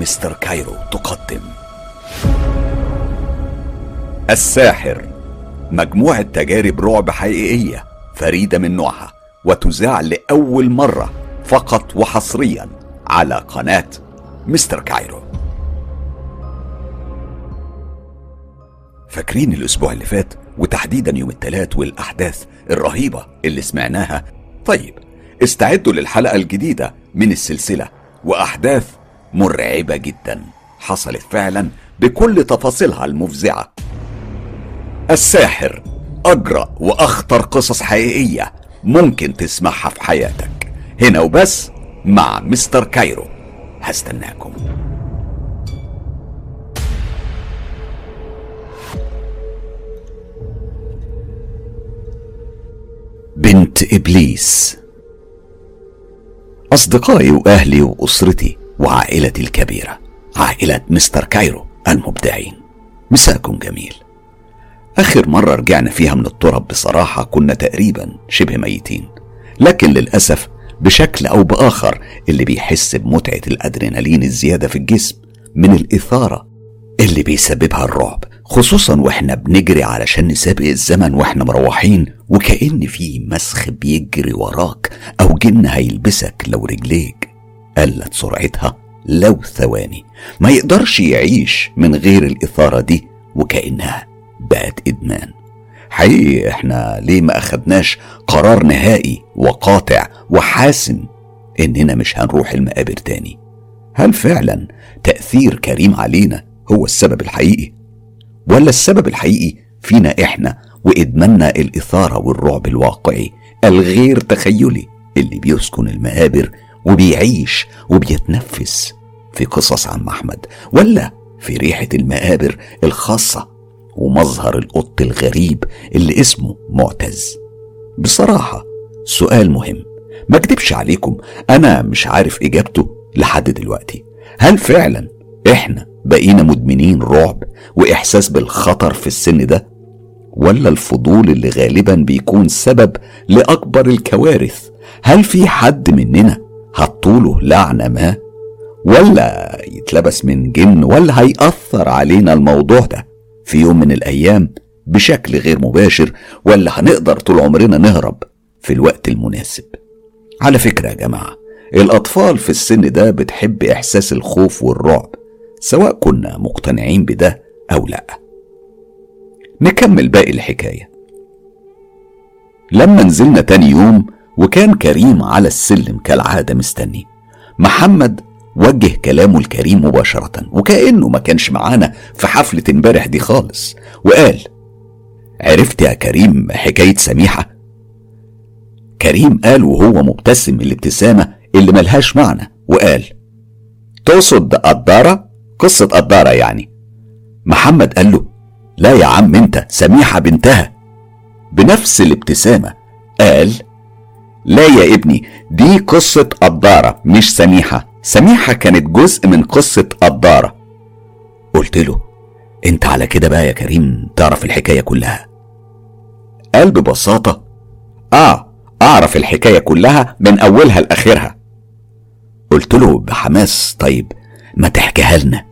مستر كايرو تقدم. الساحر. مجموعة تجارب رعب حقيقية فريدة من نوعها وتذاع لأول مرة فقط وحصريا على قناة مستر كايرو. فاكرين الأسبوع اللي فات وتحديدا يوم الثلاث والأحداث الرهيبة اللي سمعناها؟ طيب استعدوا للحلقة الجديدة من السلسلة وأحداث مرعبة جدا. حصلت فعلا بكل تفاصيلها المفزعة. الساحر أجرأ وأخطر قصص حقيقية ممكن تسمعها في حياتك. هنا وبس مع مستر كايرو. هستناكم. بنت إبليس. أصدقائي وأهلي وأسرتي وعائلتي الكبيرة عائلة مستر كايرو المبدعين. مساكم جميل. آخر مرة رجعنا فيها من التراب بصراحة كنا تقريبا شبه ميتين لكن للأسف بشكل أو بآخر اللي بيحس بمتعة الأدرينالين الزيادة في الجسم من الإثارة اللي بيسببها الرعب خصوصا وإحنا بنجري علشان نسابق الزمن وإحنا مروحين وكأن في مسخ بيجري وراك أو جن هيلبسك لو رجليك. قلت سرعتها لو ثواني. ما يقدرش يعيش من غير الإثارة دي وكأنها بقت إدمان. حقيقي إحنا ليه ما أخدناش قرار نهائي وقاطع وحاسم إننا مش هنروح المقابر تاني؟ هل فعلا تأثير كريم علينا هو السبب الحقيقي؟ ولا السبب الحقيقي فينا إحنا وإدماننا الإثارة والرعب الواقعي الغير تخيلي اللي بيسكن المقابر وبيعيش وبيتنفس في قصص عم أحمد ولا في ريحة المقابر الخاصة ومظهر القط الغريب اللي اسمه معتز. بصراحة سؤال مهم ما اكدبش عليكم أنا مش عارف إجابته لحد دلوقتي. هل فعلا إحنا بقينا مدمنين رعب وإحساس بالخطر في السن ده؟ ولا الفضول اللي غالبا بيكون سبب لأكبر الكوارث؟ هل في حد مننا هتطوله لعنه ما ولا يتلبس من جن ولا هيأثر علينا الموضوع ده. في يوم من الأيام بشكل غير مباشر ولا هنقدر طول عمرنا نهرب في الوقت المناسب. على فكرة يا جماعة الأطفال في السن ده بتحب إحساس الخوف والرعب سواء كنا مقتنعين بده أو لأ. نكمل باقي الحكاية. لما نزلنا تاني يوم وكان كريم على السلم كالعادة مستني. محمد وجه كلامه الكريم مباشرة وكأنه ما كانش معانا في حفلة امبارح دي خالص. وقال عرفت يا كريم حكاية سميحة؟ كريم قال وهو مبتسم الابتسامة اللي ملهاش معنى وقال تقصد قدارة؟ قصة قدارة يعني. محمد قال له لا يا عم انت سميحة بنتها. بنفس الابتسامة قال لا يا ابني دي قصة قدارة مش سميحة. سميحة كانت جزء من قصة قدارة. قلت له انت على كده بقى يا كريم تعرف الحكاية كلها. قال ببساطة آه أعرف الحكاية كلها من أولها لآخرها. قلت له بحماس طيب ما تحكيها لنا.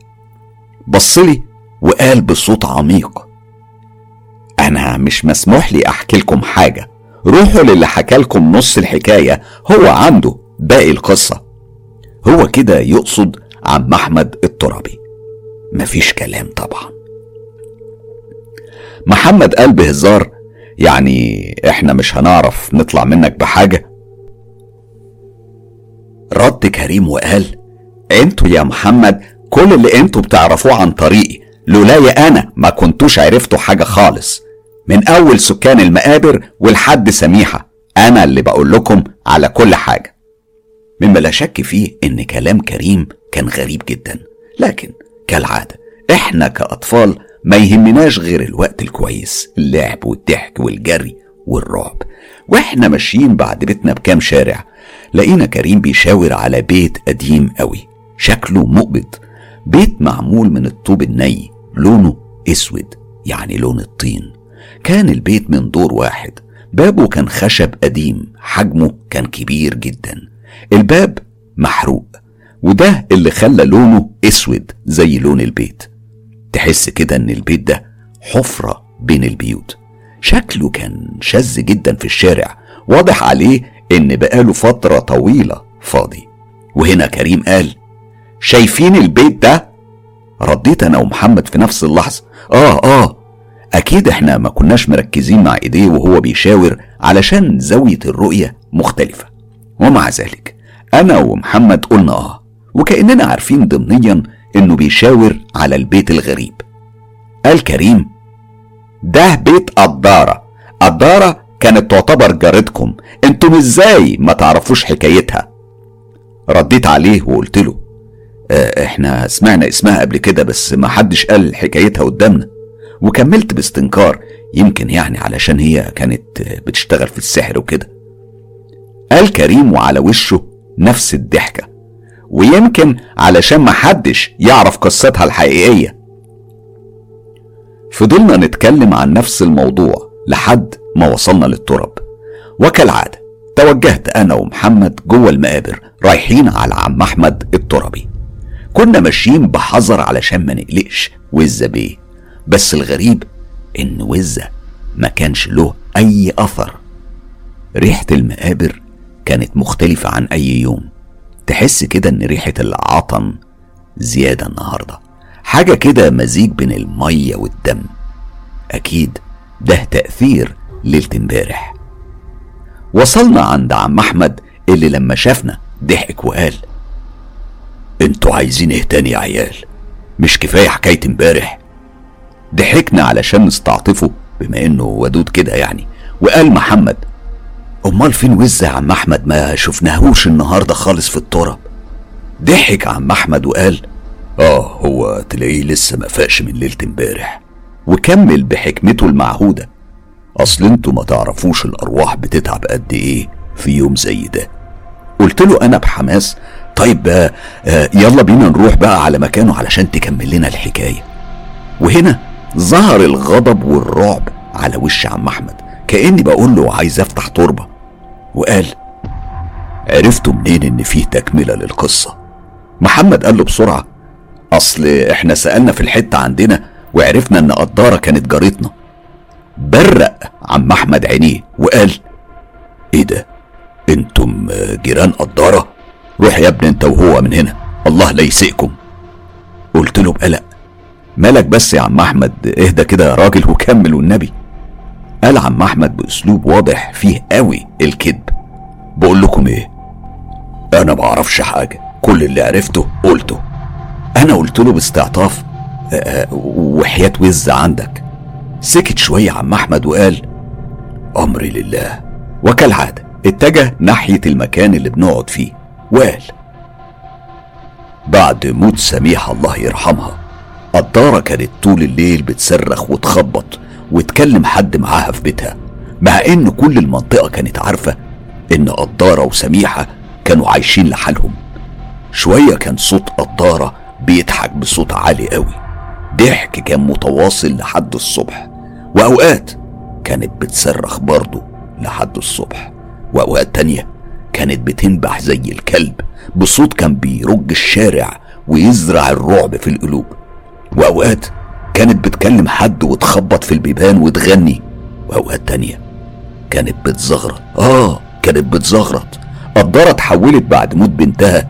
بصلي وقال بصوت عميق أنا مش مسموح لي أحكي لكم حاجة. روحوا للي حكى لكم نص الحكاية هو عنده باقي القصة. هو كده يقصد عم أحمد الترابي. مفيش كلام طبعا. محمد قال بهزار يعني إحنا مش هنعرف نطلع منك بحاجة؟ رد كريم وقال أنتوا يا محمد كل اللي أنتوا بتعرفوه عن طريقي لولايا أنا ما كنتوش عرفتوا حاجة خالص. من أول سكان المقابر ولحد سميحة. أنا اللي بقول لكم على كل حاجة. مما لا شك فيه إن كلام كريم كان غريب جدا. لكن كالعادة إحنا كأطفال ما يهمناش غير الوقت الكويس اللعب والضحك والجري والرعب. وإحنا ماشيين بعد بيتنا بكام شارع لقينا كريم بيشاور على بيت قديم قوي. شكله مقبض. بيت معمول من الطوب الني لونه أسود يعني لون الطين. كان البيت من دور واحد. بابه كان خشب قديم حجمه كان كبير جدا. الباب محروق وده اللي خلى لونه أسود زي لون البيت. تحس كده إن البيت ده حفرة بين البيوت. شكله كان شاذ جدا في الشارع. واضح عليه إن بقاله فترة طويلة فاضي. وهنا كريم قال شايفين البيت ده؟ رديت أنا ومحمد في نفس اللحظة. آه آه أكيد إحنا ما كناش مركزين مع إيديه وهو بيشاور علشان زاوية الرؤية مختلفة. ومع ذلك أنا ومحمد قلنا آه وكأننا عارفين ضمنيا إنه بيشاور على البيت الغريب. قال كريم ده بيت قدارة. قدارة كانت تعتبر جارتكم. أنتم إزاي ما تعرفوش حكايتها؟ رديت عليه وقلت له آه إحنا سمعنا اسمها قبل كده بس ما حدش قال حكايتها قدامنا. وكملت باستنكار يمكن يعني علشان هي كانت بتشتغل في السحر وكده. قال كريم وعلى وشه نفس الضحكة ويمكن علشان ما حدش يعرف قصتها الحقيقية. فضلنا نتكلم عن نفس الموضوع لحد ما وصلنا للتراب. وكالعادة توجهت أنا ومحمد جوه المقابر رايحين على عم أحمد الترابي. كنا ماشيين بحذر علشان ما نقلقش. وزة بيه بس الغريب إن وزة ما كانش له أي أثر. ريحة المقابر كانت مختلفة عن أي يوم. تحس كده إن ريحة العطن زيادة النهاردة. حاجة كده مزيج بين المية والدم. أكيد ده تأثير ليلة امبارح. وصلنا عند عم أحمد اللي لما شافنا ضحك وقال أنتوا عايزين إيه تاني يا عيال؟ مش كفاية حكاية امبارح. ضحكنا علشان نستعطفه بما إنه ودود كده يعني. وقال محمد أمال فين يا عم أحمد؟ ما شفناهوش النهاردة خالص في التراب. ضحك عم أحمد وقال آه هو تلاقيه لسه ما فاقش من ليلة امبارح. وكمل بحكمته المعهودة. أصل أنتوا ما تعرفوش الأرواح بتتعب قد إيه في يوم زي ده. قلت له أنا بحماس. طيب آه يلا بينا نروح بقى على مكانه علشان تكمل لنا الحكاية. وهنا ظهر الغضب والرعب على وش عم أحمد؟ كأني بقول له عايز أفتح تربة. وقال عرفتوا منين إن فيه تكملة للقصة؟ محمد قال له بسرعة أصل إحنا سألنا في الحتة عندنا وعرفنا إن قدارة كانت جارتنا. برق عم أحمد عينيه وقال إيه ده؟ أنتم جيران قدارة؟ روح يا ابني أنت وهو من هنا الله لا يسيئكم. قلت له بقلق مالك بس يا عم أحمد. اهدى كده يا راجل وكمل والنبي. قال عم أحمد بأسلوب واضح فيه قوي الكذب. بقول لكم إيه؟ أنا ما أعرفش حاجة. كل اللي عرفته قلته. أنا قلت له باستعطاف أه وحياة وز عندك. سكت شوية عم أحمد وقال امري لله وكالعادة. اتجه ناحية المكان اللي بنقعد فيه. وقال بعد موت سميحه الله يرحمها قدارة كانت طول الليل بتصرخ وتخبط وتكلم حد معاها في بيتها مع إن كل المنطقة كانت عارفة إن قدارة وسميحة كانوا عايشين لحالهم. شوية كان صوت قدارة بيضحك بصوت عالي قوي. ضحك كان متواصل لحد الصبح وأوقات كانت بتصرخ برضه لحد الصبح وأوقات تانية كانت بتنبح زي الكلب بصوت كان بيرج الشارع ويزرع الرعب في القلوب. وأوقات كانت بتكلم حد وتخبط في البيبان وتغني. وأوقات تانية كانت بتزغرط. آه كانت بتزغرط. قدرة اتحولت بعد موت بنتها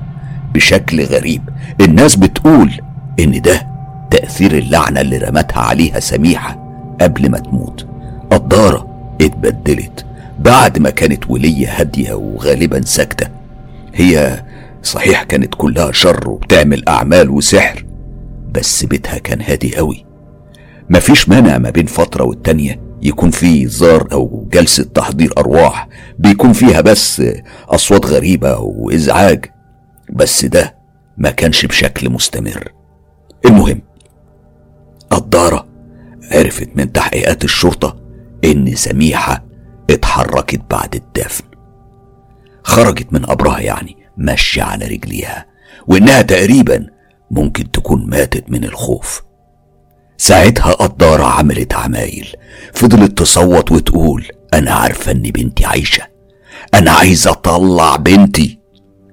بشكل غريب. الناس بتقول إن ده تأثير اللعنة اللي رمتها عليها سميحة قبل ما تموت. قدارة اتبدلت بعد ما كانت ولية هادية وغالبا ساكتة. هي صحيح كانت كلها شر وبتعمل أعمال وسحر. بس بيتها كان هادي قوي. مفيش مانع ما بين فترة والتانية يكون في زار أو جلسة تحضير أرواح بيكون فيها بس أصوات غريبة وإزعاج. بس ده ما كانش بشكل مستمر. المهم الدارة عرفت من تحقيقات الشرطة إن سميحة اتحركت بعد الدفن. خرجت من قبرها يعني ماشية على رجليها وإنها تقريبا ممكن تكون ماتت من الخوف. ساعتها قدارة عملت عمايل. فضلت تصوت وتقول أنا عارفة إن بنتي عايشة. أنا عايزة أطلع بنتي.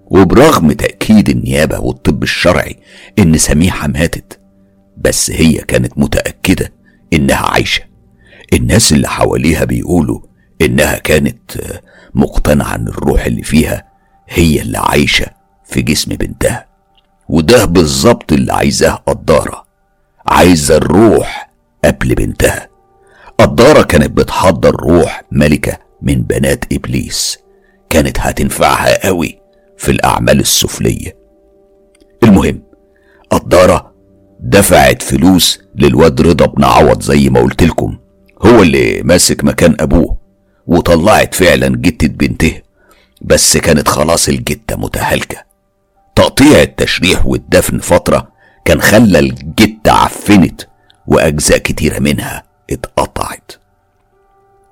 وبرغم تأكيد النيابة والطب الشرعي إن سميحة ماتت بس هي كانت متأكدة إنها عايشة. الناس اللي حواليها بيقولوا إنها كانت مقتنعة إن الروح اللي فيها هي اللي عايشة في جسم بنتها. وده بالظبط اللي عايزاه قدارة. عايزة الروح قبل بنتها. قدارة كانت بتحضر روح ملكة من بنات إبليس. كانت هتنفعها قوي في الأعمال السفلية. المهم قدارة دفعت فلوس للواد رضا بن عوض زي ما قلت لكم. هو اللي ماسك مكان أبوه وطلعت فعلا جتة بنته. بس كانت خلاص الجتة متهالكة. تقطيع التشريح والدفن فترة كان خلى الجتة عفنت وأجزاء كتيرة منها اتقطعت.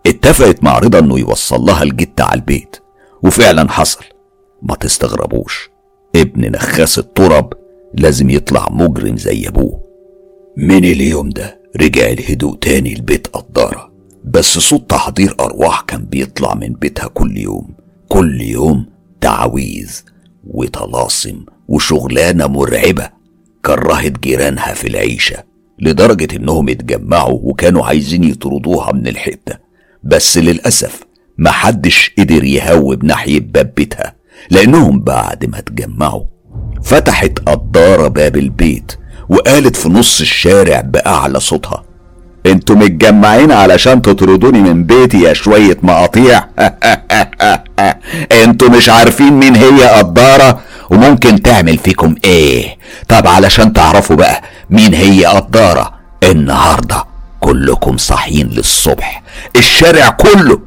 اتفقت مع رضا إنه يوصل لها الجتة على البيت وفعلا حصل. ما تستغربوش ابن نخاس الترب لازم يطلع مجرم زي أبوه. من اليوم ده رجع الهدوء تاني لبيت قدارة بس صوت تحضير أرواح كان بيطلع من بيتها كل يوم كل يوم تعويذ. وطلاسم وشغلانة مرعبة كرهت جيرانها في العيشة لدرجة إنهم اتجمعوا وكانوا عايزين يطردوها من الحتة. بس للأسف محدش قدر يهوب ناحية باب بيتها لأنهم بعد ما اتجمعوا فتحت قدارة باب البيت وقالت في نص الشارع بأعلى صوتها أنتوا متجمعين علشان تطردوني من بيتي يا شوية مقاطيع؟ أنتوا مش عارفين مين هي قدارة وممكن تعمل فيكم إيه. طب علشان تعرفوا بقى مين هي قدارة النهاردة كلكم صاحيين للصبح. الشارع كله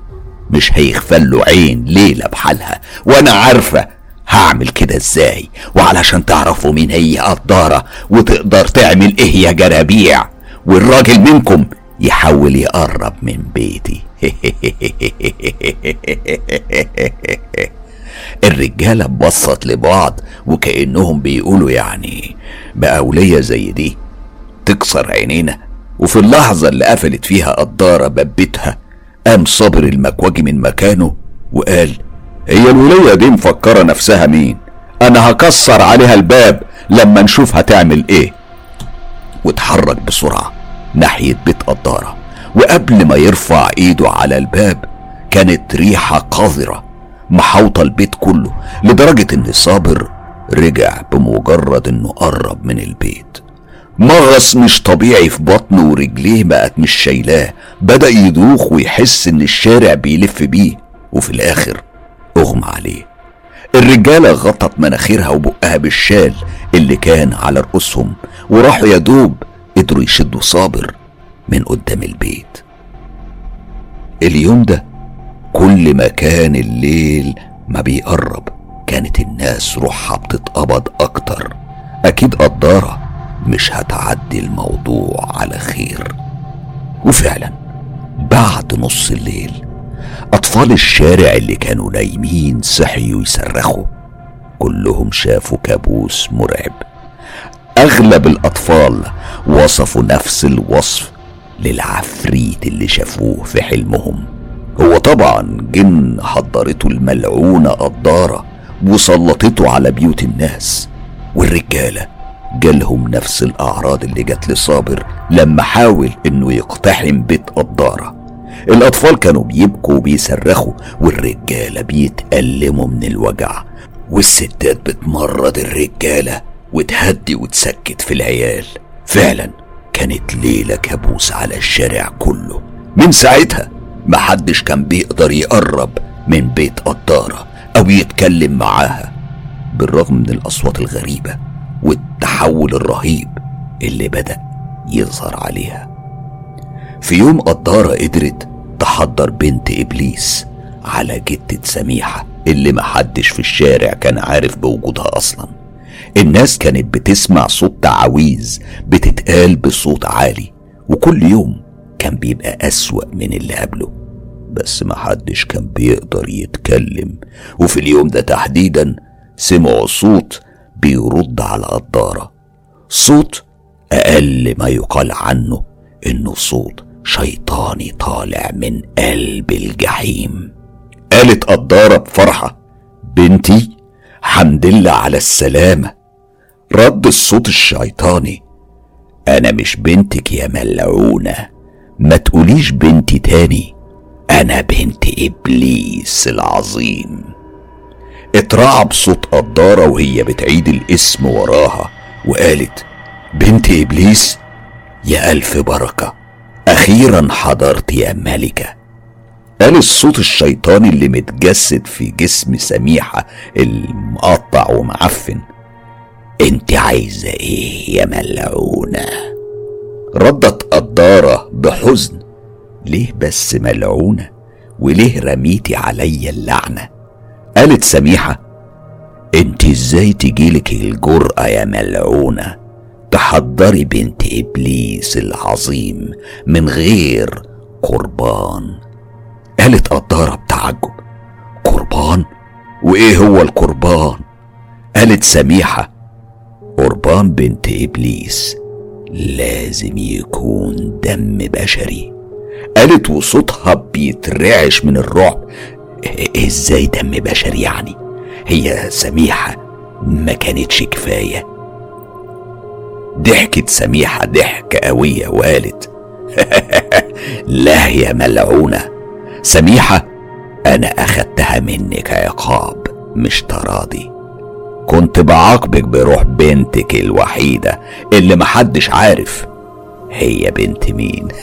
مش هيغفله عين ليلة بحالها وأنا عارفة هعمل كده إزاي. وعلشان تعرفوا مين هي قدارة وتقدر تعمل إيه يا جرابيع والراجل منكم يحاول يقرب من بيتي. الرجالة بصت لبعض وكأنهم بيقولوا يعني بأولية زي دي. تكسر عينينا وفي اللحظة اللي قفلت فيها قدارة باب بيتها قام صابر المكواجي من مكانه وقال هي الولية دي مفكرة نفسها مين؟ أنا هكسر عليها الباب لما نشوف هتعمل إيه. واتحرك بسرعة. ناحية بيت قدارة. وقبل ما يرفع ايده على الباب كانت ريحة قذرة محوطة البيت كله لدرجة إن صابر رجع بمجرد إنه قرب من البيت. مغص مش طبيعي في بطنه ورجليه بقت مش شايلاه. بدأ يدوخ ويحس إن الشارع بيلف بيه وفي الآخر أغمى عليه. الرجالة غطت مناخيرها وبقها بالشال اللي كان على رؤوسهم وراحوا يا دوب قدروا يشدوا صابر من قدام البيت. اليوم ده كل ما كان الليل ما بيقرب. كانت الناس روحها بتتقبض أكتر. أكيد قدارة مش هتعدي الموضوع على خير. وفعلا بعد نص الليل أطفال الشارع اللي كانوا نايمين صحيوا يصرخوا. كلهم شافوا كابوس مرعب. أغلب الأطفال وصفوا نفس الوصف للعفريت اللي شافوه في حلمهم. هو طبعا جن حضرته الملعونة قدارة وسلطته على بيوت الناس. والرجالة جالهم نفس الأعراض اللي جات لصابر لما حاول إنه يقتحم بيت قدارة. الأطفال كانوا بيبكوا وبيصرخوا والرجالة بيتألموا من الوجع والستات بتمرض الرجالة. وتهدي وتسكت في العيال. فعلا كانت ليلة كابوس على الشارع كله. من ساعتها محدش كان بيقدر يقرب من بيت قدارة أو يتكلم معاها. بالرغم من الأصوات الغريبة والتحول الرهيب اللي بدأ يظهر عليها. في يوم قدارة قدرت تحضر بنت إبليس على جدة سميحة اللي محدش في الشارع كان عارف بوجودها أصلا. الناس كانت بتسمع صوت تعاويذ بتتقال بصوت عالي وكل يوم كان بيبقى أسوأ من اللي قبله. بس محدش كان بيقدر يتكلم وفي اليوم ده تحديدا سمعوا صوت بيرد على قدارة صوت أقل ما يقال عنه إنه صوت شيطاني طالع من قلب الجحيم. قالت قدارة بفرحة بنتي حمد لله على السلامة. رد الصوت الشيطاني. أنا مش بنتك يا ملعونة. ما تقوليش بنتي تاني. أنا بنت إبليس العظيم. اترعب صوت قدارة وهي بتعيد الاسم وراها وقالت بنت إبليس يا ألف بركة. أخيرا حضرت يا ملكة. قال الصوت الشيطاني اللي متجسد في جسم سميحة المقطع ومعفن. انت عايزة إيه يا ملعونة؟ ردت قدارة بحزن. ليه بس ملعونة؟ وليه رميتي عليا اللعنة؟ قالت سميحة انت إزاي تجيلك الجرأة يا ملعونة؟ تحضري بنت إبليس العظيم من غير قربان. قالت قدارة بتعجب قربان؟ وإيه هو القربان؟ قالت سميحة قربان بنت إبليس لازم يكون دم بشري. قالت وصوتها بيترعش من الرعب. إزاي دم بشري يعني؟ هي سميحة ما كانتش كفاية. ضحكت سميحة ضحكة قوية وقالت لا يا ملعونة. سميحة أنا أخدتها منك عقاب مش تراضي. كنت بعاقبك بروح بنتك الوحيدة اللي محدش عارف هي بنت مين.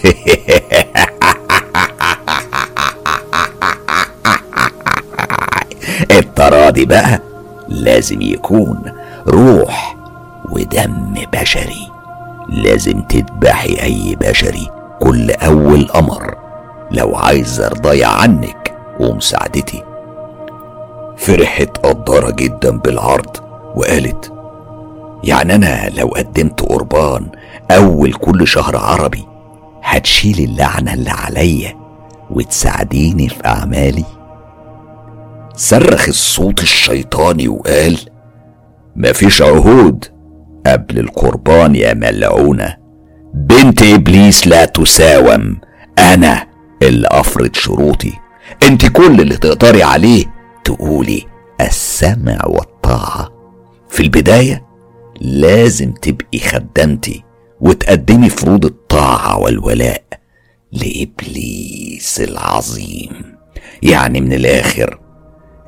التراضي بقى لازم يكون روح ودم بشري. لازم تذبحي أي بشري كل أول قمر لو عايز ارضايا عنك ومساعدتي فرحت قدارة جدا بالعرض وقالت يعني أنا لو قدمت قربان أول كل شهر عربي هتشيل اللعنة اللي عليا وتساعديني في أعمالي؟ صرخ الصوت الشيطاني وقال مفيش عهود قبل القربان يا ملعونة. بنت إبليس لا تساوم. أنا اللي أفرض شروطي. أنت كل اللي تقدري عليه تقولي السمع والطاعة. في البداية لازم تبقي خدمتي وتقدمي فروض الطاعة والولاء لإبليس العظيم. يعني من الآخر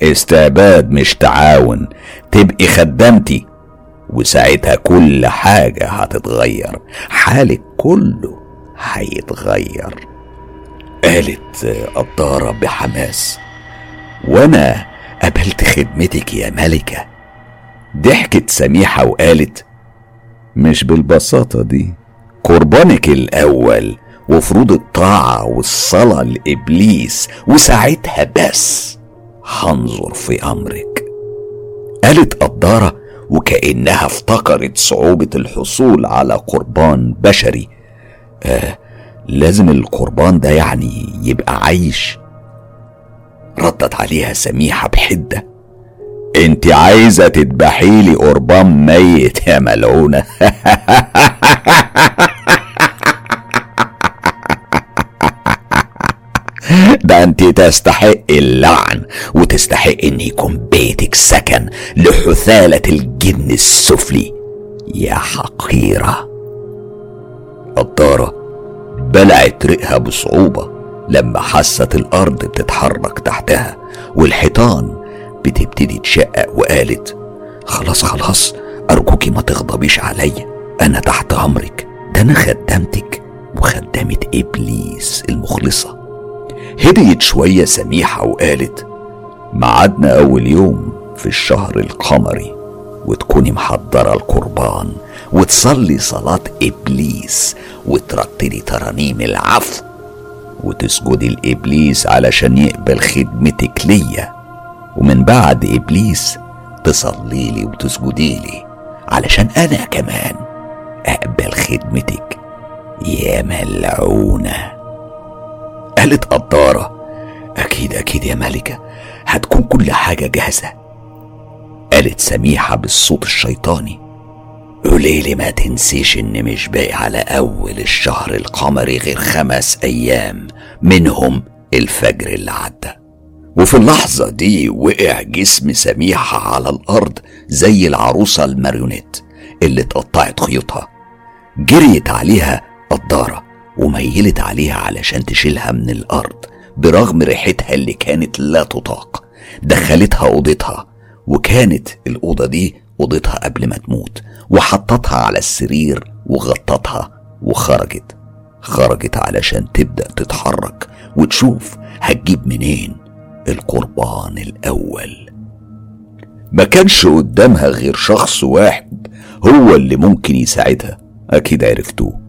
استعباد مش تعاون تبقي خدمتي وساعتها كل حاجة هتتغير حالك كله هيتغير. قالت قدارة بحماس. وأنا قبلت خدمتك يا ملكة؟ ضحكت سميحة وقالت مش بالبساطة دي. قربانك الأول وفروض الطاعة والصلاة لإبليس وساعتها بس هنظر في أمرك. قالت قدارة وكأنها افتكرت صعوبة الحصول على قربان بشري. آه لازم القربان ده يعني يبقى عايش ردت عليها سميحة بحدة. انت عايزة تذبحي لي قربان ميت يا ملعونة. ده انت تستحق اللعن وتستحق ان يكون بيتك سكن لحثالة الجن السفلي. يا حقيرة. الدارة بلعت ريقها بصعوبة. لما حست الأرض بتتحرك تحتها والحيطان بتبتدي تشقق وقالت خلاص خلاص أرجوكي ما تغضبيش عليا أنا تحت أمرك. ده أنا خدمتك وخدمة إبليس المخلصة. هديت شوية سميحة وقالت ميعادنا أول يوم في الشهر القمري وتكوني محضرة القربان وتصلي صلاة إبليس وترتلي ترانيم العفو. وتسجدي لإبليس علشان يقبل خدمتك ليا ومن بعد إبليس تصلي لي وتسجدي لي علشان أنا كمان أقبل خدمتك. يا ملعونة. قالت قدارة. أكيد أكيد يا ملكة. هتكون كل حاجة جاهزة. قالت سميحة بالصوت الشيطاني. قوليلي ما تنسيش إن مش باقي على أول الشهر القمري غير خمس أيام منهم الفجر اللي عدى. وفي اللحظة دي وقع جسم سميحة على الأرض زي العروسة الماريونيت اللي اتقطعت خيوطها. جريت عليها قدارة وميلت عليها علشان تشيلها من الأرض برغم ريحتها اللي كانت لا تطاق. دخلتها أوضتها وكانت الأوضة دي أوضتها قبل ما تموت وحطتها على السرير وغطتها وخرجت. خرجت علشان تبدأ تتحرك وتشوف هتجيب منين القربان الأول. ما كانش قدامها غير شخص واحد هو اللي ممكن يساعدها. أكيد عرفتوه.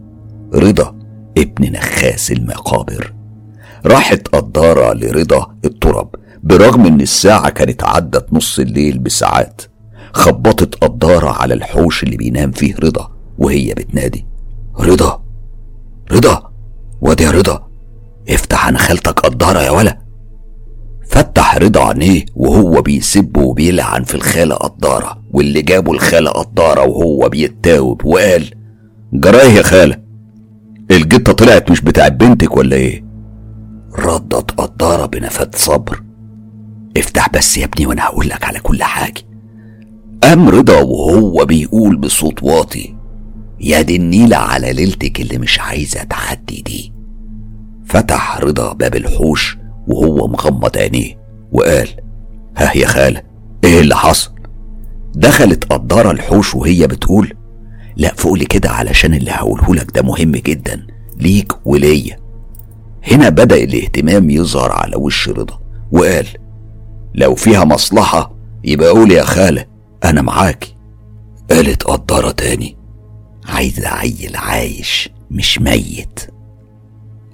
رضا ابن نخاس المقابر. راحت قدارة لرضا الترب برغم إن الساعة كانت عدت نص الليل بساعات. خبطت قدارة على الحوش اللي بينام فيه رضا وهي بتنادي رضا! رضا! واد يا رضا! افتح أنا خالتك قدارة يا ولا! فتح رضا عينيه وهو بيسب وبيلعن في الخالة قدارة واللي جابوا الخالة قدارة وهو بيتاوب وقال جرايه يا خالة! الجتة طلعت مش بتاعت بنتك ولا إيه؟ ردت قدارة بنفات صبر. افتح بس يا ابني وأنا هقول لك على كل حاجة. قام رضا وهو بيقول بصوت واطي. يا دي النيلة على ليلتك اللي مش عايزة تعدي دي. فتح رضا باب الحوش وهو مغمض عينيه وقال ها يا خالة إيه اللي حصل؟ دخلت قدارة الحوش وهي بتقول لا فوقلي كده علشان اللي هقولهولك ده مهم جدا ليك وليا. هنا بدأ الاهتمام يظهر على وش رضا وقال لو فيها مصلحة يبقى قول يا خالة. أنا معاكي قالت قدارة تاني. عايزة عيل عايش مش ميت.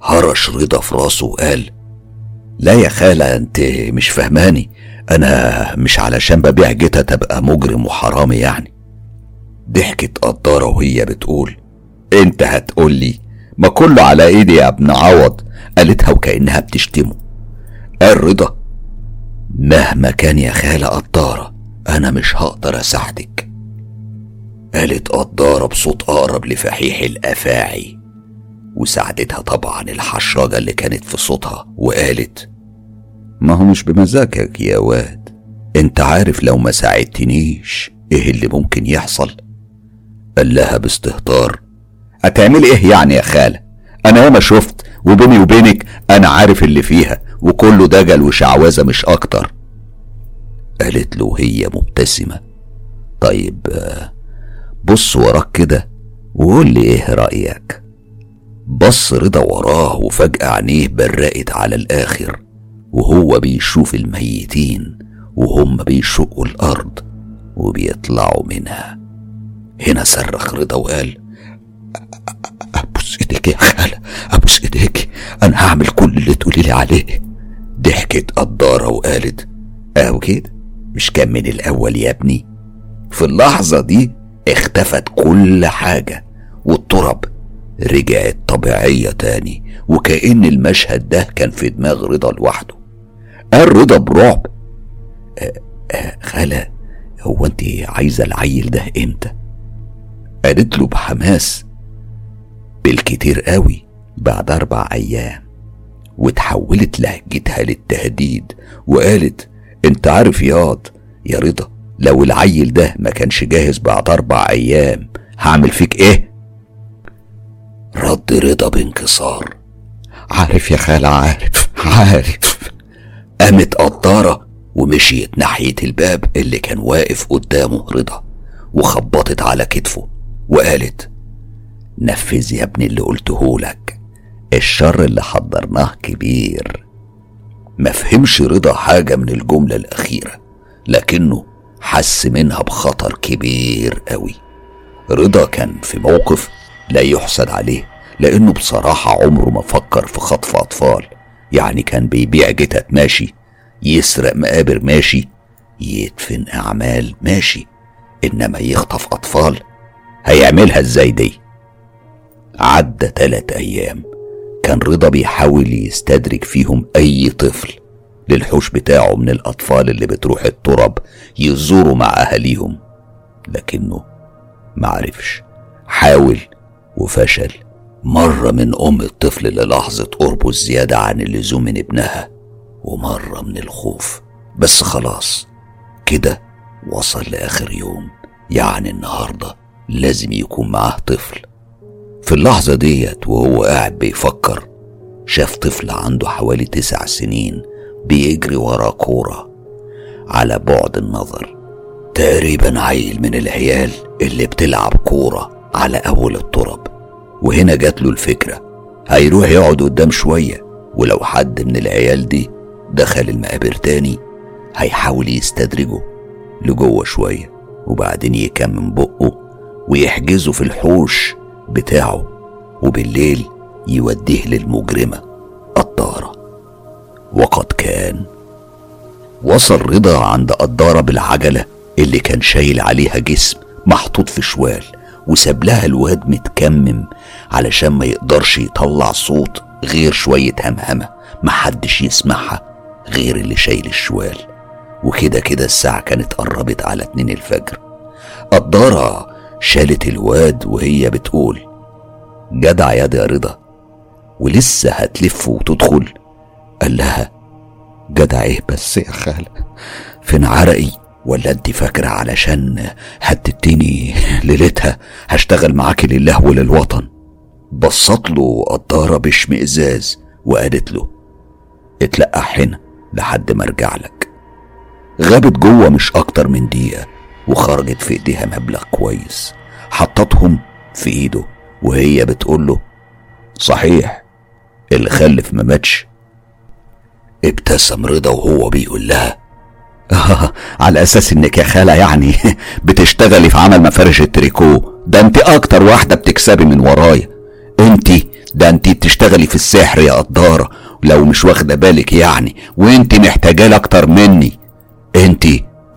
هرش رضا في راسه وقال لا يا خالة أنت مش فهماني. أنا مش علشان ببيع جتا تبقى مجرم وحرامي يعني. ضحكت قدارة وهي بتقول أنت هتقول لي ما كله على إيدي يا ابن عوض قالتها وكأنها بتشتمه. قال رضا مهما كان يا خالة قدارة أنا مش هقدر أساعدك. قالت قدارة بصوت أقرب لفحيح الأفاعي وساعدتها طبعا الحشرجة اللي كانت في صوتها وقالت ما هو مش بمزاجك يا واد؟ أنت عارف لو ما ساعدتنيش إيه اللي ممكن يحصل؟ قال لها باستهتار هتعملي إيه يعني يا خالة؟ أنا ياما شفت وبيني وبينك أنا عارف اللي فيها وكله دجل وشعوذة مش أكتر. قالت له هي مبتسمة. طيب بص وراك كده وقول لي إيه رأيك. بص رضا وراه وفجأة عينيه برقت على الآخر وهو بيشوف الميتين وهم بيشقوا الأرض وبيطلعوا منها. هنا صرخ رضا وقال أبوس إيديك يا خالة أبوس إيديك أنا هعمل كل اللي تقولي لي عليه. ضحكت قدارة وقالت أهو كده. مش كان من الأول يا ابني. في اللحظة دي اختفت كل حاجة والترب رجعت طبيعية تاني وكأن المشهد ده كان في دماغ رضا لوحده. قال رضا برعب أه أه خالة هو انت عايزة العيل ده إمتى؟ قالت له بحماس بالكتير قوي بعد أربع أيام. وتحولت لهجتها للتهديد وقالت انت عارف ياض يا رضا لو العيل ده ما كانش جاهز بعد أربع أيام هعمل فيك إيه؟ رد رضا بانكسار. عارف يا خالة عارف عارف. قامت قطارة ومشيت ناحية الباب اللي كان واقف قدامه رضا وخبطت على كتفه وقالت نفذ يا ابني اللي قلته لك الشر اللي حضرناه كبير. ما فهمش رضا حاجة من الجملة الأخيرة لكنه حس منها بخطر كبير قوي. رضا كان في موقف لا يحسد عليه لأنه بصراحة عمره ما فكر في خطف أطفال. يعني كان بيبيع جتت ماشي يسرق مقابر ماشي يدفن أعمال ماشي إنما يخطف أطفال هيعملها إزاي دي؟ عدى تلات أيام. كان رضا بيحاول يستدرك فيهم أي طفل للحوش بتاعه من الأطفال اللي بتروح التراب يزوروا مع أهاليهم. لكنه معرفش حاول وفشل مرة من أم الطفل للحظة قربه الزيادة عن اللزوم من ابنها ومرة من الخوف. بس خلاص كده وصل لآخر يوم. يعني النهاردة لازم يكون معاه طفل. في اللحظة ديت وهو قاعد بيفكر شاف طفل عنده حوالي تسع سنين بيجري ورا كورة على بعد النظر. تقريبا عيل من العيال اللي بتلعب كورة على أول التراب وهنا جات له الفكرة هيروح يقعد قدام شوية ولو حد من العيال دي دخل المقابر تاني هيحاول يستدرجه لجوه شوية وبعدين يكمم بقه ويحجزه في الحوش بتاعه وبالليل يوديه للمجرمة قدارة وقد كان وصل رضا عند قدارة بالعجلة اللي كان شايل عليها جسم محطوط في شوال وساب لها الواد متكمم علشان ما يقدرش يطلع صوت غير شوية همهمة محدش يسمعها غير اللي شايل الشوال. وكده كده الساعة كانت قربت على اتنين الفجر. قدارة شالت الواد وهي بتقول جدع يا يا رضا ولسه هتلف وتدخل؟ قال لها جدع إيه بس يا خالة فين عرقي؟ ولا انت فاكرة علشان هتديني ليلتها هشتغل معاكي لله وللوطن؟ بصت له قدارة باشمئزاز وقالت له اتلقح هنا لحد ما أرجع لك. غابت جوه مش أكتر من دقيقة. وخرجت في ايديها مبلغ كويس. حطتهم في ايده وهي بتقول له صحيح اللي خلف ما ماتش. ابتسم رضا وهو بيقول لها على أساس إنك يا خالة يعني بتشتغلي في عمل مفارش التريكو. ده أنت أكتر واحدة بتكسبي من ورايا. أنت ده أنت بتشتغلي في السحر يا قدارة لو مش واخدة بالك يعني وأنت محتاجة أكتر مني. أنت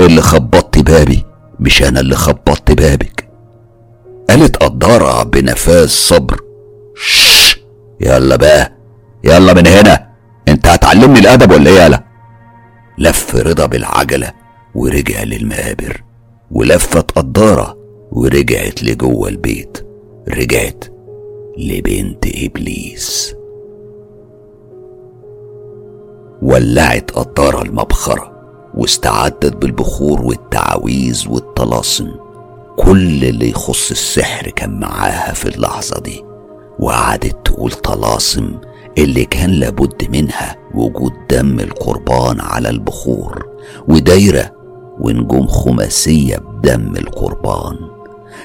اللي خبطتي بابي. مش أنا اللي خبطت بابك. قالت قدارة بنفاذ صبر. شش! يلا بقى يلا من هنا. انت هتعلمني الأدب ولا إيه يالا لف رضا بالعجلة ورجع للمقابر. ولفت قدارة ورجعت لجوه البيت. رجعت لبنت إبليس. ولعت قدارة المبخرة. واستعدت بالبخور والتعاويذ والطلاسم. كل اللي يخص السحر كان معاها في اللحظة دي. وقعدت تقول طلاسم اللي كان لابد منها وجود دم القربان على البخور. ودايرة ونجوم خماسية بدم القربان.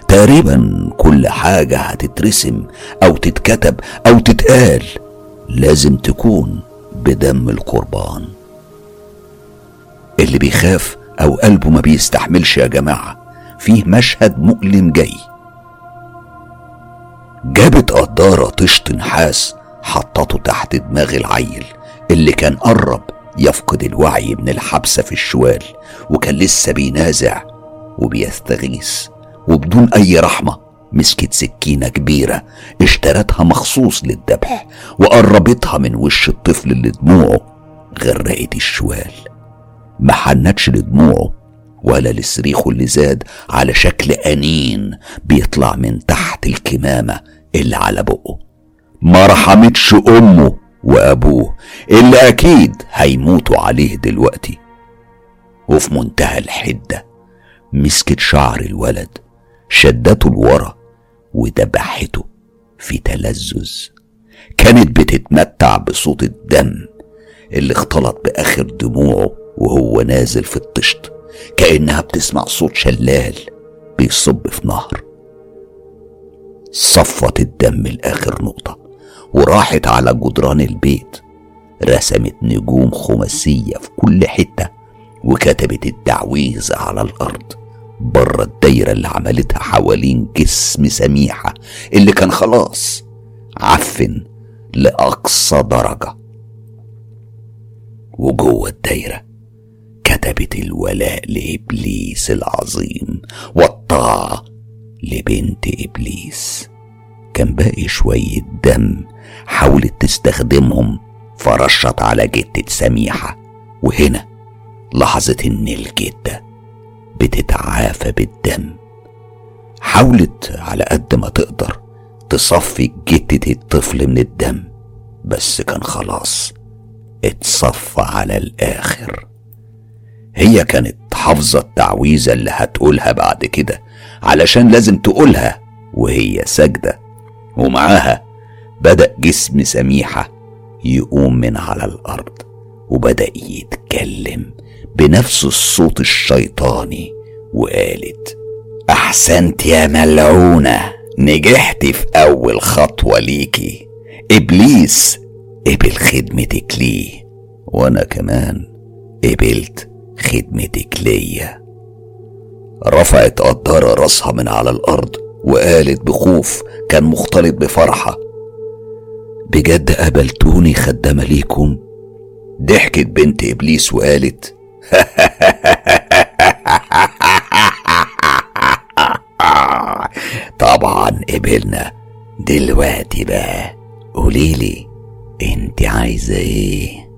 تقريبا كل حاجة هتترسم أو تتكتب أو تتقال لازم تكون بدم القربان. اللي بيخاف أو قلبه ما بيستحملش يا جماعة فيه مشهد مؤلم جاي. جابت قدارة طشت نحاس حطته تحت دماغ العيل اللي كان قرب يفقد الوعي من الحبسة في الشوال وكان لسه بينازع وبيستغيث وبدون أي رحمة مسكت سكينة كبيرة اشترتها مخصوص للذبح وقربتها من وش الطفل اللي دموعه غرقت الشوال. ما حنتش لدموعه ولا لصريخه اللي زاد على شكل أنين بيطلع من تحت الكمامة اللي على بقه. ما رحمتش أمه وأبوه اللي أكيد هيموتوا عليه دلوقتي. وفي منتهى الحدة مسكت شعر الولد شدته لورا ودبحته في تلذذ. كانت بتتمتع بصوت الدم اللي اختلط بآخر دموعه وهو نازل في الطشت كأنها بتسمع صوت شلال بيصب في نهر. صفت الدم لآخر نقطة وراحت على جدران البيت. رسمت نجوم خماسية في كل حتة وكتبت التعويذ على الأرض. بره الدايرة اللي عملتها حوالين جسم سميحة اللي كان خلاص عفن لأقصى درجة. وجوه الدايرة كتبت الولاء لإبليس العظيم والطاعة لبنت إبليس. كان باقي شوية دم حاولت تستخدمهم فرشت على جدة سميحة. وهنا لاحظت إن الجدة بتتعافى بالدم. حاولت على قد ما تقدر تصفي جدة الطفل من الدم بس كان خلاص اتصفى على الآخر. هي كانت حافظة التعويذة اللي هتقولها بعد كده علشان لازم تقولها وهي ساجدة. ومعاها بدأ جسم سميحة يقوم من على الأرض وبدأ يتكلم بنفس الصوت الشيطاني وقالت أحسنت يا ملعونة نجحت في أول خطوة ليكي. إبليس قبل خدمتك ليه. وأنا كمان قبلت. خدمتك ليا رفعت قدارة راسها من على الأرض وقالت بخوف كان مختلط بفرحة. بجد قبلتوني خدامة ليكم؟ ضحكت بنت إبليس وقالت طبعا قبلنا. دلوقتي بقى. قوليلي انت عايزة إيه؟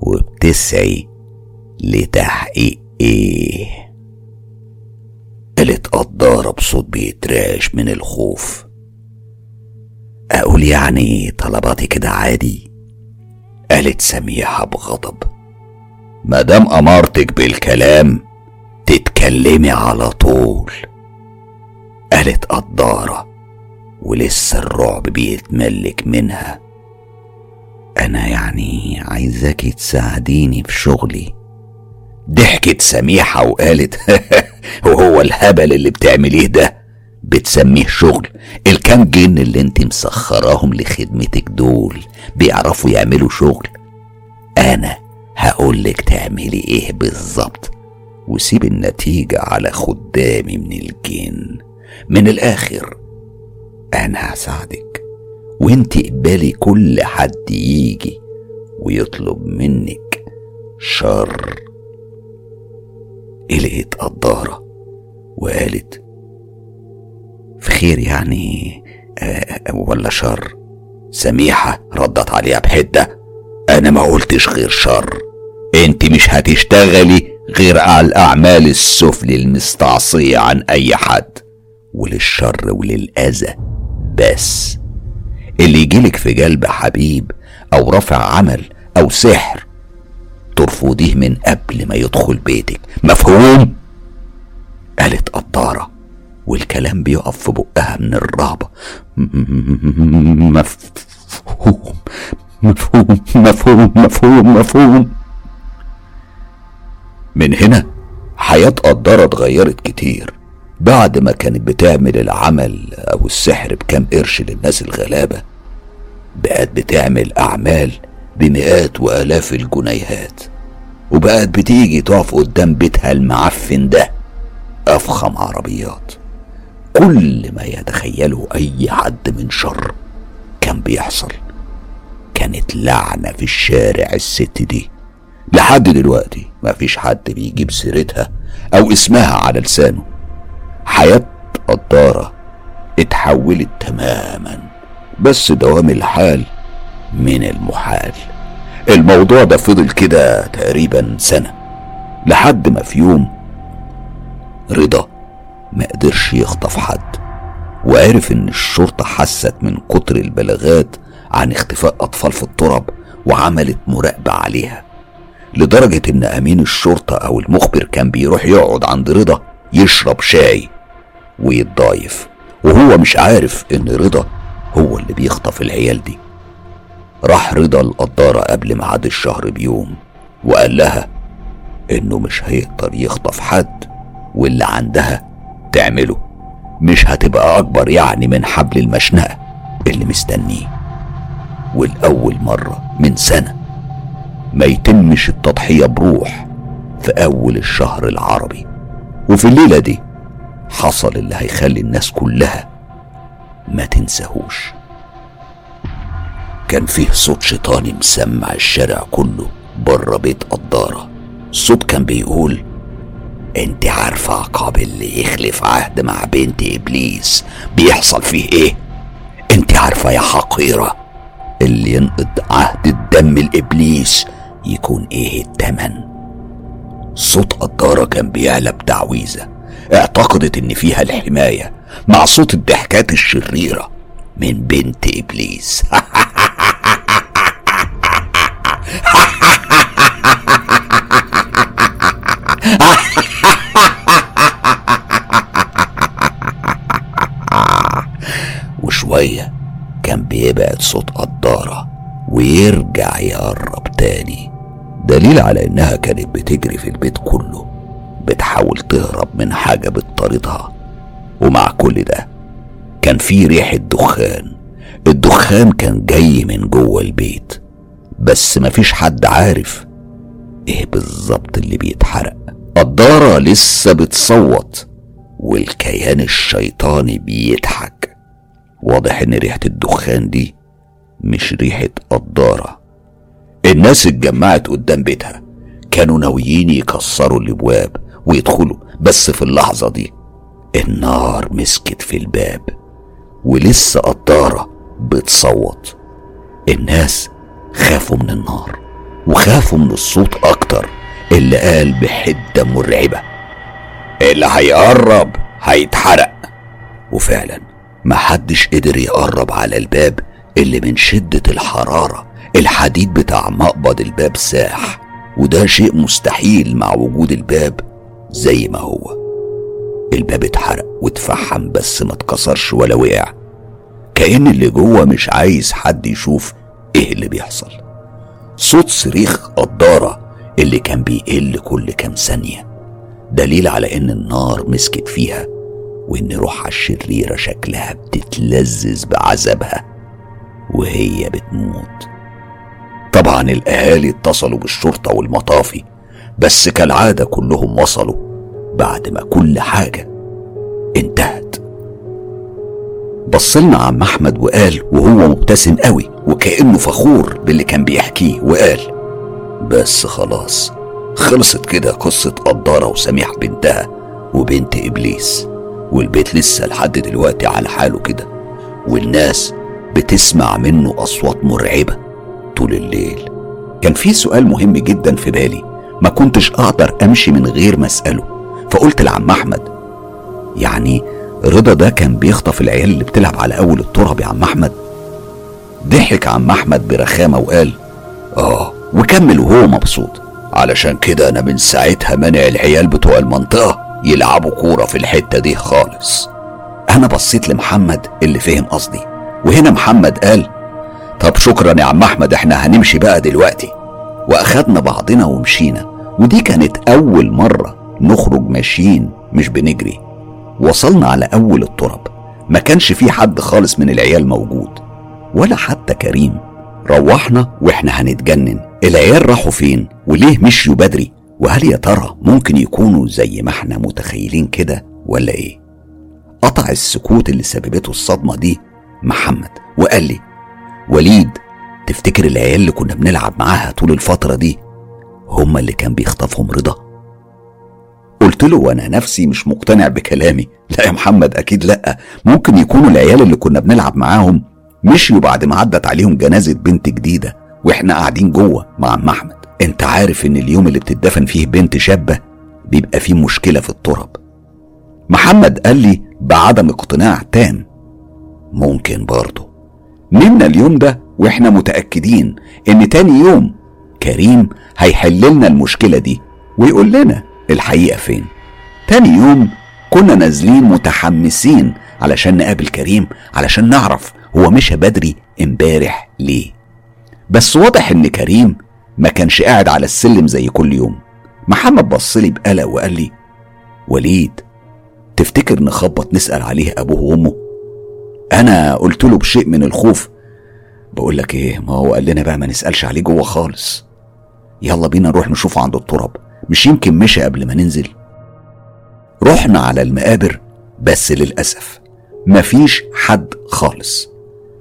وبتسعي لتحقيق إيه قالت قدارة بصوت بيترعش من الخوف. أقول يعني طلباتي كده عادي؟ قالت سميحة بغضب. مادام امرتك بالكلام تتكلمي على طول. قالت قدارة ولسه الرعب بيتملك منها. أنا يعني عايزاكي تساعديني في شغلي. ضحكت سميحة وقالت وهو الهبل اللي بتعمليه ده بتسميه شغل. الكام جن اللي انت مسخراهم لخدمتك دول بيعرفوا يعملوا شغل. أنا هقولك تعملي إيه بالظبط. وسيب النتيجة على خدامي من الجن. من الآخر أنا هساعدك. وانت اقبلي كل حد يجي ويطلب منك شر. قلقت قدارة وقالت في خير يعني آه ولا شر؟ سميحة ردت عليها بحدة أنا ما قلتش غير شر. أنت مش هتشتغلي غير على الأعمال السفل المستعصية عن أي حد وللشر وللأذى بس. اللي يجيلك في قلب حبيب أو رفع عمل أو سحر ترفضيه من قبل ما يدخل بيتك. مفهوم؟ قالت قطارة والكلام بيقف في بقها من الرهبة. مفهوم مفهوم مفهوم مفهوم مفهوم. من هنا حياة قدارة اتغيرت كتير. بعد ما كانت بتعمل العمل أو السحر بكام قرش للناس الغلابة بقت بتعمل أعمال بمئات وآلاف الجنيهات وبقت بتيجي تقف قدام بيتها المعفن ده أفخم عربيات. كل ما يتخيله أي حد من شر كان بيحصل. كانت لعنة في الشارع الست دي. لحد دلوقتي مفيش حد بيجيب سيرتها أو اسمها على لسانه. حياة قدارة اتحولت تماما. بس دوام الحال من المحال. الموضوع ده فضل كده تقريبا سنة لحد ما في يوم رضا ما قدرش يخطف حد وعرف إن الشرطة حست من كتر البلاغات عن اختفاء أطفال في التراب وعملت مراقبة عليها لدرجة إن أمين الشرطة أو المخبر كان بيروح يقعد عند رضا يشرب شاي ويتضايف وهو مش عارف إن رضا هو اللي بيخطف العيال دي. راح رضا القدارة قبل ميعاد الشهر بيوم وقال لها إنه مش هيقدر يخطف حد واللي عندها تعمله. مش هتبقى أكبر يعني من حبل المشنقة اللي مستنيه. والأول مرة من سنة ما يتمش التضحية بروح في أول الشهر العربي. وفي الليلة دي حصل اللي هيخلي الناس كلها ما تنساهوش. كان فيه صوت شيطاني مسمع الشارع كله بره بيت قدارة. الصوت كان بيقول أنت عارفة عقاب اللي يخلف عهد مع بنت إبليس بيحصل فيه إيه؟ أنت عارفة يا حقيرة اللي ينقض عهد الدم الإبليس يكون إيه التمن؟ صوت قدارة كان بيعلى بتعويذة اعتقدت إن فيها الحماية مع صوت الضحكات الشريرة من بنت إبليس. ويرجع يقرب تاني. دليل على إنها كانت بتجري في البيت كله بتحاول تهرب من حاجة بتطاردها. ومع كل ده كان في ريحة دخان الدخان كان جاي من جوه البيت بس مفيش حد عارف إيه بالظبط اللي بيتحرق. قدارة لسه بتصوت والكيان الشيطاني بيضحك. واضح إن ريحة الدخان دي مش ريحة قدارة الناس اتجمعت قدام بيتها. كانوا ناويين يكسروا الابواب ويدخلوا بس في اللحظة دي النار مسكت في الباب ولسه قدارة بتصوت. الناس خافوا من النار وخافوا من الصوت أكتر اللي قال بحدة مرعبة اللي هيقرب هيتحرق. وفعلا محدش قدر يقرب على الباب اللي من شدة الحرارة الحديد بتاع مقبض الباب ساح وده شيء مستحيل مع وجود الباب زي ما هو. الباب اتحرق واتفحم بس ما اتكسرش ولا وقع. كأن اللي جوه مش عايز حد يشوف إيه اللي بيحصل. صوت صريخ قدارة اللي كان بيقل كل كام ثانية. دليل على إن النار مسكت فيها وإن روحها الشريرة شكلها بتتلذذ بعذابها وهي بتموت. طبعا الأهالي اتصلوا بالشرطة والمطافي بس كالعادة كلهم وصلوا بعد ما كل حاجة انتهت. بصلنا عم أحمد وقال وهو مبتسم قوي وكأنه فخور باللي كان بيحكيه وقال بس خلاص خلصت كده قصة قدارة وسميح بنتها وبنت إبليس والبيت لسه لحد دلوقتي على حاله كده والناس بتسمع منه أصوات مرعبة. طول الليل. كان في سؤال مهم جدا في بالي ما كنتش أقدر أمشي من غير ما أسأله. فقلت لعم أحمد يعني رضا ده كان بيخطف العيال اللي بتلعب على أول التراب يا عم أحمد؟ ضحك عم أحمد برخامة وقال آه وكمل وهو مبسوط. علشان كده أنا من ساعتها منع العيال بتوع المنطقة يلعبوا كورة في الحتة دي خالص. أنا بصيت لمحمد اللي فهم قصدي وهنا محمد قال طب شكرا يا عم أحمد إحنا هنمشي بقى دلوقتي. وأخدنا بعضنا ومشينا. ودي كانت أول مرة نخرج ماشيين مش بنجري. وصلنا على أول التراب ما كانش في حد خالص من العيال موجود. ولا حتى كريم. روحنا وإحنا هنتجنن. العيال راحوا فين؟ وليه مشيوا بدري؟ وهل يا ترى ممكن يكونوا زي ما إحنا متخيلين كده ولا إيه؟ قطع السكوت اللي سببته الصدمة دي محمد. وقال لي وليد تفتكر العيال اللي كنا بنلعب معاها طول الفترة دي هما اللي كان بيخطفهم رضا؟ قلت له وأنا نفسي مش مقتنع بكلامي. لا يا محمد أكيد لأ. ممكن يكونوا العيال اللي كنا بنلعب معاهم مشيوا بعد ما عدت عليهم جنازة بنت جديدة وإحنا قاعدين جوه مع عم أحمد. أنت عارف إن اليوم اللي بتدفن فيه بنت شابة بيبقى فيه مشكلة في التراب. محمد قال لي بعدم اقتناع تام. ممكن برضه. نمنا اليوم ده وإحنا متأكدين إن تاني يوم كريم هيحل لنا المشكلة دي ويقول لنا الحقيقة فين. تاني يوم كنا نازلين متحمسين علشان نقابل كريم علشان نعرف هو مشى بدري امبارح ليه. بس واضح إن كريم ما كانش قاعد على السلم زي كل يوم. محمد بصلي بقلق وقال لي وليد تفتكر نخبط نسأل عليه أبوه وأمه؟ أنا قلت له بشيء من الخوف. بقول لك إيه؟ ما هو قال لنا بقى ما نسألش عليه جوه خالص. يلا بينا نروح نشوفه عند التراب. مش يمكن مشى قبل ما ننزل. رحنا على المقابر بس للأسف مفيش حد خالص.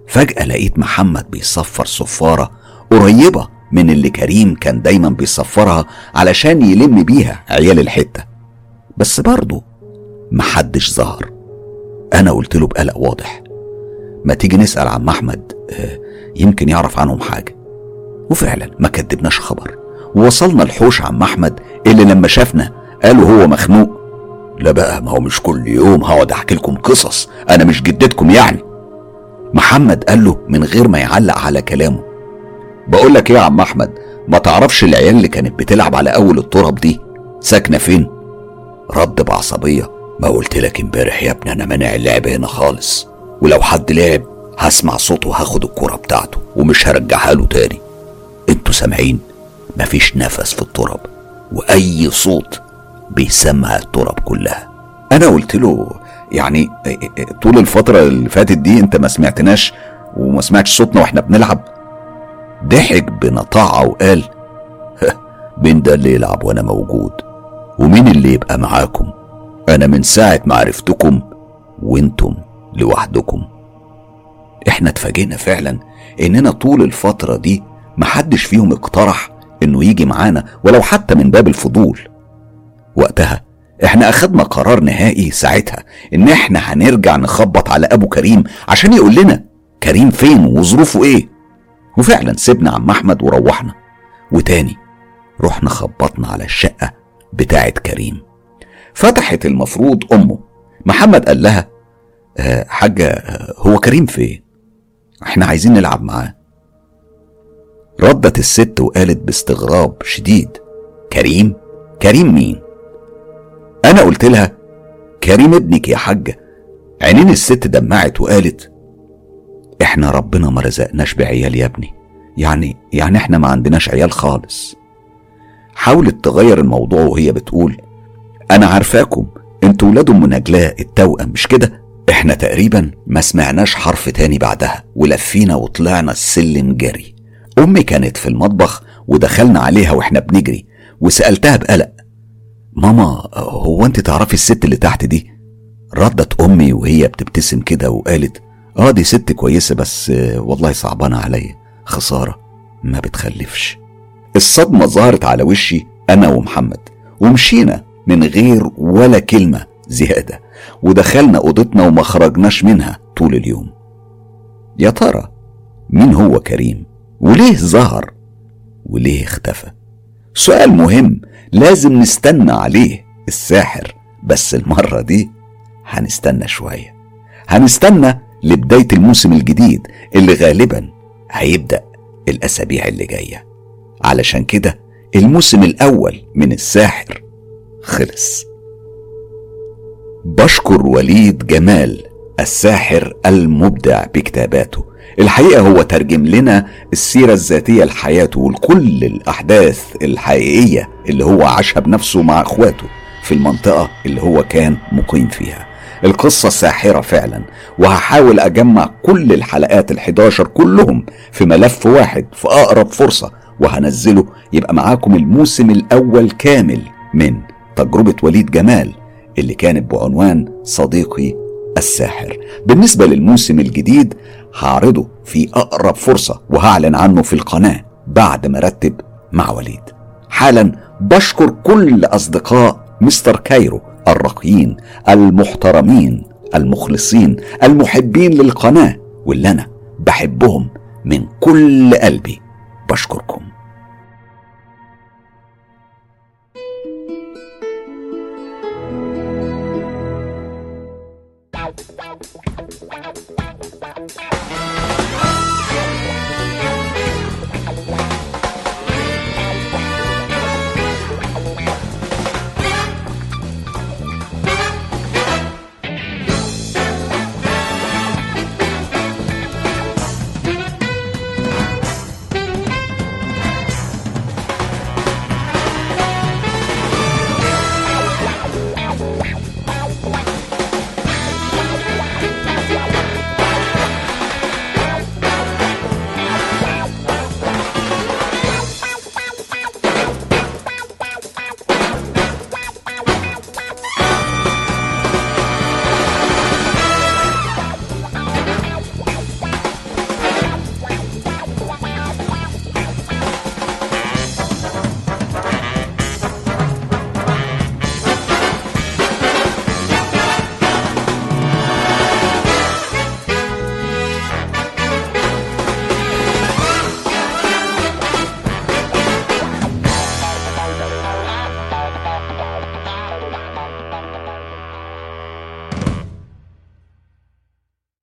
فجأة لقيت محمد بيصفر صفارة قريبة من اللي كريم كان دايما بيصفرها علشان يلم بيها عيال الحتة. بس برضه محدش ظهر. أنا قلت له بقلق واضح. ما تيجي نسأل عم أحمد آه، يمكن يعرف عنهم حاجة. وفعلا ما كدبناش خبر. ووصلنا الحوش عم أحمد اللي لما شافنا قالوا هو مخنوق. لا بقى ما هو مش كل يوم هقعد أحكي لكم قصص. أنا مش جدتكم يعني. محمد قال له من غير ما يعلق على كلامه. بقول لك إيه يا عم أحمد ما تعرفش العيال اللي كانت بتلعب على أول التراب دي ساكنة فين؟ رد بعصبية ما قلت لك امبارح يا ابني أنا مانع اللعب هنا خالص. ولو حد لعب هسمع صوته وهاخد الكرة بتاعته ومش هرجعها له تاني. أنتوا سامعين؟ مفيش نفس في التراب وأي صوت بيسمع التراب كلها. أنا قلت له يعني طول الفترة اللي فاتت دي أنت ما سمعتناش وما سمعتش صوتنا وإحنا بنلعب. ضحك بنطاعة وقال مين ده اللي يلعب وأنا موجود؟ ومين اللي يبقى معاكم؟ أنا من ساعة ما عرفتكم وأنتم لوحدكم. إحنا اتفاجئنا فعلا إننا طول الفترة دي محدش فيهم اقترح إنه يجي معانا ولو حتى من باب الفضول. وقتها إحنا أخدنا قرار نهائي ساعتها إن إحنا هنرجع نخبط على أبو كريم عشان يقول لنا كريم فين وظروفه إيه. وفعلا سيبنا عم أحمد وروحنا. وتاني رحنا خبطنا على الشقة بتاعت كريم. فتحت المفروض أمه. محمد قال لها حاجة أه هو كريم فين إحنا عايزين نلعب معاه. ردت الست وقالت باستغراب شديد كريم؟ كريم مين؟ أنا قلت لها كريم ابنك يا حاجة. عينين الست دمعت وقالت إحنا ربنا ما رزقناش بعيال يا ابني يعني يعني إحنا ما عندناش عيال خالص. حاولت تغير الموضوع وهي بتقول أنا عارفاكم أنتوا ولاد أم نجلاء التوأم مش كده؟ إحنا تقريبا ما سمعناش حرف تاني بعدها ولفينا وطلعنا السلم جري. أمي كانت في المطبخ ودخلنا عليها وإحنا بنجري وسألتها بقلق ماما هو أنت تعرفي الست اللي تحت دي؟ ردت أمي وهي بتبتسم كده وقالت آه دي ست كويسة بس والله صعبانة عليا خسارة ما بتخلفش. الصدمة ظهرت على وشي أنا ومحمد ومشينا من غير ولا كلمة. زيادة. ودخلنا أوضتنا وما خرجناش منها طول اليوم. يا ترى مين هو كريم؟ وليه ظهر؟ وليه اختفى؟ سؤال مهم لازم نستنى عليه الساحر بس المرة دي هنستنى شوية. هنستنى لبداية الموسم الجديد اللي غالبا هيبدأ الأسابيع اللي جاية. علشان كده الموسم الأول من الساحر خلص. بشكر وليد جمال الساحر المبدع بكتاباته. الحقيقة هو ترجم لنا السيرة الذاتية لحياته ولكل الأحداث الحقيقية اللي هو عاشها بنفسه مع إخواته في المنطقة اللي هو كان مقيم فيها. القصة ساحرة فعلا وهحاول أجمع كل الحلقات الحداشر كلهم في ملف واحد في أقرب فرصة وهنزله. يبقى معاكم الموسم الأول كامل من تجربة وليد جمال اللي كانت بعنوان صديقي الساحر. بالنسبة للموسم الجديد هعرضه في أقرب فرصة وهعلن عنه في القناة بعد ما رتب مع وليد. حالا بشكر كل أصدقاء مستر كايرو الراقيين المحترمين المخلصين المحبين للقناة واللي أنا بحبهم من كل قلبي. بشكركم.